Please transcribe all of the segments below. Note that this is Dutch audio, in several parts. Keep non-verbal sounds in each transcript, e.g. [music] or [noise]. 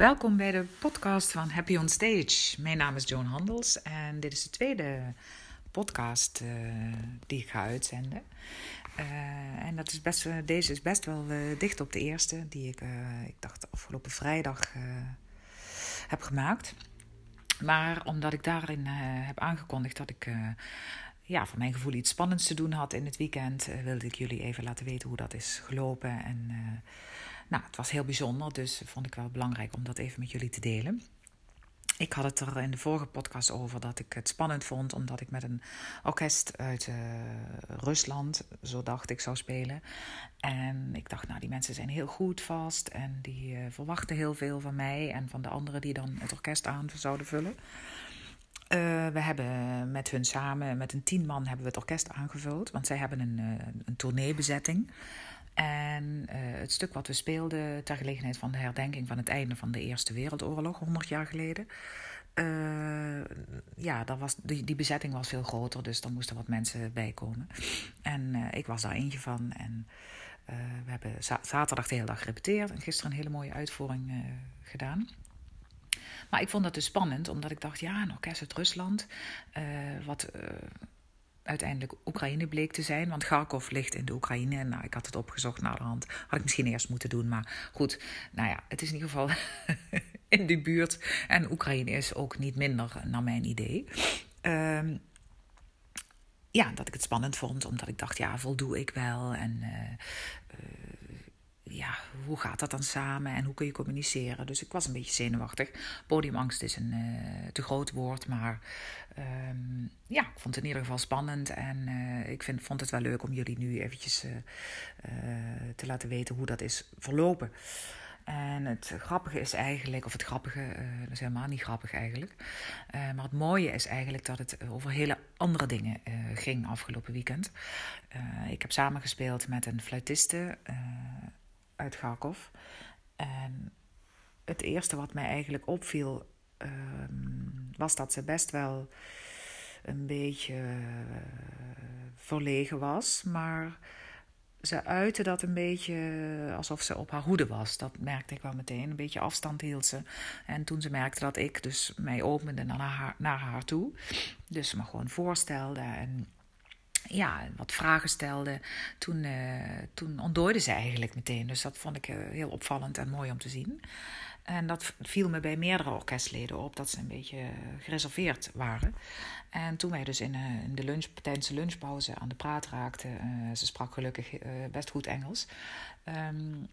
Welkom bij de podcast van Happy on Stage. Mijn naam is Joan Handels en dit is de tweede podcast uh, die ik ga uitzenden. Uh, en dat is best, deze is best wel uh, dicht op de eerste, die ik, ik dacht, afgelopen vrijdag heb gemaakt. Maar omdat ik daarin heb aangekondigd dat ik ja, voor mijn gevoel iets spannends te doen had in het weekend, wilde ik jullie even laten weten hoe dat is gelopen. En nou, het was heel bijzonder, dus vond ik wel belangrijk om dat even met jullie te delen. Ik had het er in de vorige podcast over dat ik het spannend vond, omdat ik met een orkest uit uh, Rusland, zo dacht ik, zou spelen. En ik dacht, nou, die mensen zijn heel goed vast en die uh, verwachten heel veel van mij en van de anderen die dan het orkest aan zouden vullen. Uh, we hebben met hun samen, met een tien man, hebben we het orkest aangevuld, want zij hebben een, een tourneebezetting. En uh, het stuk wat we speelden ter gelegenheid van de herdenking van het einde van de Eerste Wereldoorlog, 100 jaar geleden. Uh, ja, dat was, die, die bezetting was veel groter, dus er moesten wat mensen bij komen. En uh, ik was daar eentje van. En we hebben zaterdag de hele dag gerepeteerd en gisteren een hele mooie uitvoering gedaan. Maar ik vond dat dus spannend, omdat ik dacht, ja, een orkest uit Rusland, wat uiteindelijk Oekraïne bleek te zijn. Want Kharkov ligt in de Oekraïne. En nou, ik had het opgezocht naar de hand. Had ik misschien eerst moeten doen. Maar goed, nou ja, het is in ieder geval [laughs] in die buurt. En Oekraïne is ook niet minder, naar mijn idee. Um, ja, dat ik het spannend vond. Omdat ik dacht, ja, voldoe ik wel? En... Uh, uh, ja, hoe gaat dat dan samen en hoe kun je communiceren? Dus ik was een beetje zenuwachtig. Podiumangst is een uh, te groot woord, maar um, ja, ik vond het in ieder geval spannend. En uh, ik vind, vond het wel leuk om jullie nu eventjes uh, te laten weten hoe dat is verlopen. En het grappige is eigenlijk, of het grappige, dat is helemaal niet grappig eigenlijk. maar het mooie is eigenlijk dat het over hele andere dingen ging afgelopen weekend. ik heb samengespeeld met een fluitiste uit Kharkov. En het eerste wat mij eigenlijk opviel, um, was dat ze best wel een beetje uh, verlegen was. Maar ze uitte dat een beetje alsof ze op haar hoede was. Dat merkte ik wel meteen. Een beetje afstand hield ze. En toen ze merkte dat ik dus mij opende naar haar, naar haar toe. Dus ze me gewoon voorstelde en ja, wat vragen stelde, toen, uh, toen ontdooide ze eigenlijk meteen. Dus dat vond ik uh, heel opvallend en mooi om te zien. En dat viel me bij meerdere orkestleden op, dat ze een beetje gereserveerd waren. En toen wij dus in, uh, in de lunch, tijdens de lunchpauze aan de praat raakten, ze sprak gelukkig best goed Engels, um,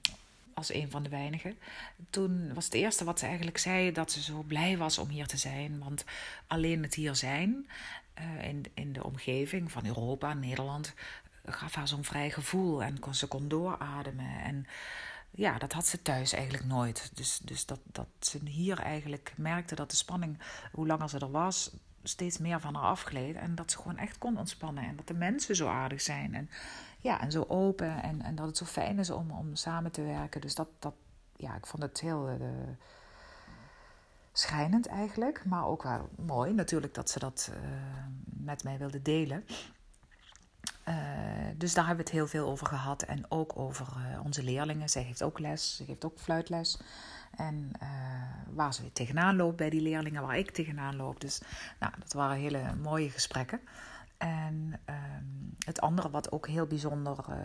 als een van de weinigen. Toen was het eerste wat ze eigenlijk zei dat ze zo blij was om hier te zijn. Want alleen het hier zijn uh, in, in de omgeving van Europa, Nederland, gaf haar zo'n vrij gevoel. En kon, ze kon doorademen. En ja, dat had ze thuis eigenlijk nooit. Dus, dus dat, dat ze hier eigenlijk merkte dat de spanning, hoe langer ze er was, steeds meer van haar afgleed. En dat ze gewoon echt kon ontspannen. En dat de mensen zo aardig zijn. En ja, en zo open. En, en dat het zo fijn is om, om samen te werken. Dus dat, dat ja, ik vond het heel uh, schijnend eigenlijk. Maar ook wel mooi natuurlijk dat ze dat uh, met mij wilde delen. Uh, dus daar hebben we het heel veel over gehad. En ook over onze leerlingen. Zij heeft ook les. Ze geeft ook fluitles. En waar ze tegenaan loopt bij die leerlingen, waar ik tegenaan loop. Dus nou, dat waren hele mooie gesprekken. En um, het andere wat ook heel bijzonder uh,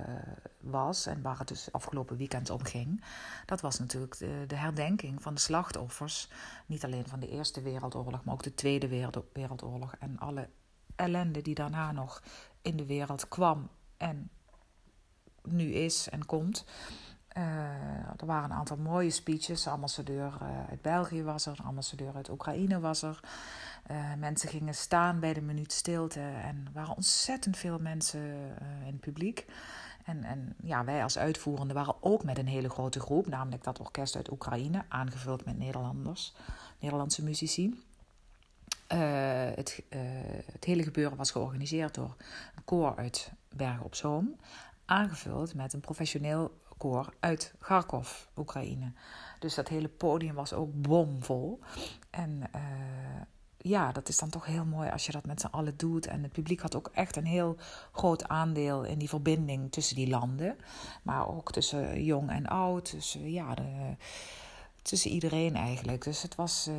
was, en waar het dus afgelopen weekend om ging, dat was natuurlijk de, de, herdenking van de slachtoffers. Niet alleen van de Eerste Wereldoorlog, maar ook de Tweede Wereldoorlog en alle ellende die daarna nog in de wereld kwam en nu is en komt. Uh, er waren een aantal mooie speeches. De ambassadeur uh, uit België was er, de ambassadeur uit Oekraïne was er. Uh, mensen gingen staan bij de minuut stilte en er waren ontzettend veel mensen in het publiek. En, en ja, wij als uitvoerende waren ook met een hele grote groep, namelijk dat orkest uit Oekraïne, aangevuld met Nederlanders, Nederlandse muzici. het, het hele gebeuren was georganiseerd door een koor uit Bergen op Zoom, aangevuld met een professioneel koor uit Kharkov, Oekraïne. Dus dat hele podium was ook bomvol. En uh, ja, dat is dan toch heel mooi als je dat met z'n allen doet. En het publiek had ook echt een heel groot aandeel in die verbinding tussen die landen. Maar ook tussen jong en oud. Tussen ja, de tussen iedereen eigenlijk. Dus het was,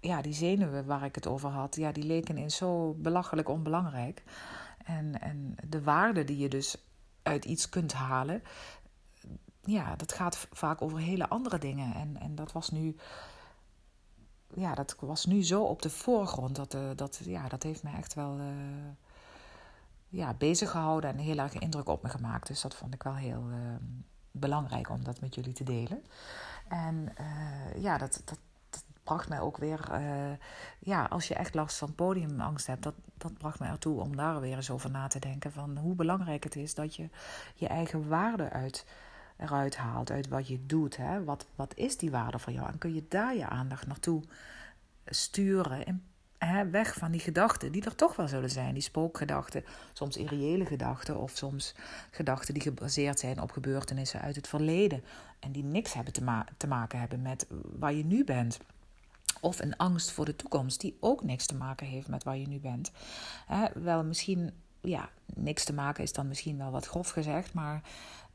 ja, die zenuwen waar ik het over had, ja, die leken in zo belachelijk onbelangrijk. En, en de waarde die je dus uit iets kunt halen, ja, dat gaat vaak over hele andere dingen. En, en dat was nu. Ja, dat was nu zo op de voorgrond. Dat, uh, dat, ja, dat heeft me echt wel uh, ja, bezig gehouden en heel erg indruk op me gemaakt. Dus dat vond ik wel heel uh, belangrijk om dat met jullie te delen. En ja, dat, dat, bracht mij ook weer. ja, als je echt last van podiumangst hebt, dat, dat bracht mij ertoe om daar weer eens over na te denken. Van hoe belangrijk het is dat je je eigen waarde uit eruit haalt, uit wat je doet. Hè? Wat, wat is die waarde voor jou? En kun je daar je aandacht naartoe sturen. En, hè, weg van die gedachten die er toch wel zullen zijn. Die spookgedachten, soms irreële gedachten of soms gedachten die gebaseerd zijn op gebeurtenissen uit het verleden. En die niks hebben te, te maken hebben met waar je nu bent. Of een angst voor de toekomst, die ook niks te maken heeft met waar je nu bent. Hè, wel misschien, ja, niks te maken is dan misschien wel wat grof gezegd, maar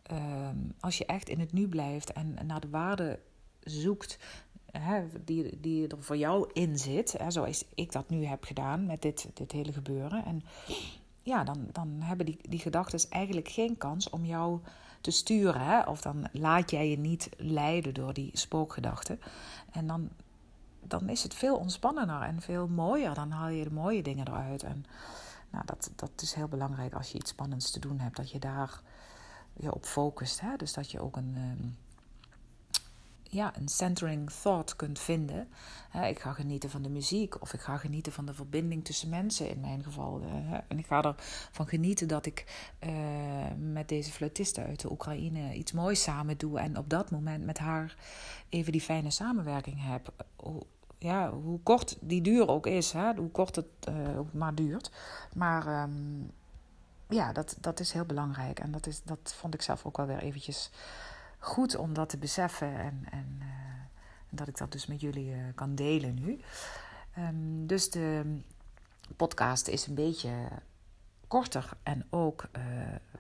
Ehm, als je echt in het nu blijft en naar de waarde zoekt hè, die, die er voor jou in zit, hè, zoals ik dat nu heb gedaan met dit, dit hele gebeuren. En ja, dan, dan hebben die, die gedachten eigenlijk geen kans om jou te sturen. Hè? Of dan laat jij je niet leiden door die spookgedachten. En dan, dan is het veel ontspannender en veel mooier. Dan haal je de mooie dingen eruit. En nou, dat, dat is heel belangrijk als je iets spannends te doen hebt. Dat je daar je op focust. Hè? Dus dat je ook een, ehm, ja, een centering thought kunt vinden. ik ga genieten van de muziek of ik ga genieten van de verbinding tussen mensen in mijn geval. en ik ga ervan genieten dat ik uh, met deze fluitiste uit de Oekraïne iets moois samen doe. En op dat moment met haar even die fijne samenwerking heb. Ja, hoe kort die duur ook is, hè? hoe kort het uh, maar duurt. Maar um, ja, dat, dat is heel belangrijk. En dat, is, dat vond ik zelf ook wel weer eventjes goed om dat te beseffen. En, en uh, dat ik dat dus met jullie uh, kan delen nu. Um, dus de podcast is een beetje korter en ook uh,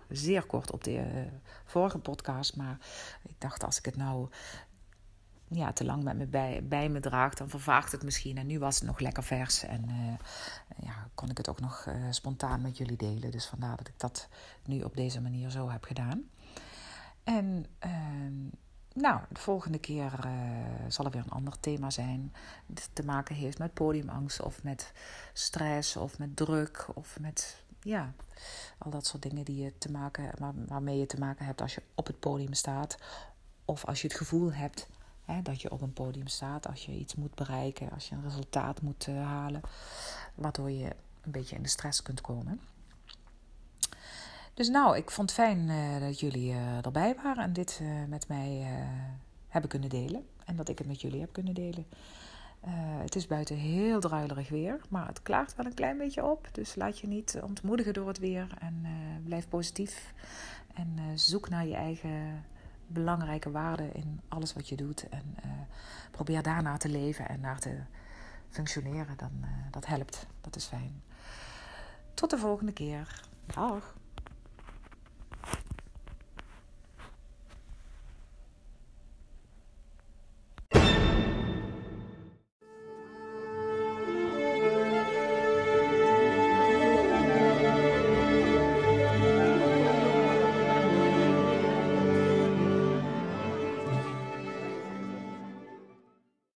zeer kort op de vorige podcast. Maar ik dacht, als ik het nou ja, te lang met me bij, bij me draagt, dan vervaagt het misschien. En nu was het nog lekker vers en ja, kon ik het ook nog spontaan met jullie delen. Dus vandaar dat ik dat nu op deze manier zo heb gedaan. En uh, nou, de volgende keer uh, zal er weer een ander thema zijn. Dat te maken heeft met podiumangst of met stress of met druk of met ja, al dat soort dingen die je te maken, waar, waarmee je te maken hebt als je op het podium staat. Of als je het gevoel hebt Hè, dat je op een podium staat als je iets moet bereiken, als je een resultaat moet uh, halen, waardoor je een beetje in de stress kunt komen. Dus nou, ik vond het fijn uh, dat jullie uh, erbij waren en dit met mij hebben kunnen delen. En dat ik het met jullie heb kunnen delen. het is buiten heel druilerig weer, maar het klaart wel een klein beetje op. Dus laat je niet ontmoedigen door het weer en blijf positief. En zoek naar je eigen belangrijke waarde in alles wat je doet. En probeer daarna te leven en naar te functioneren. Dan, dat helpt. Dat is fijn. Tot de volgende keer. Dag.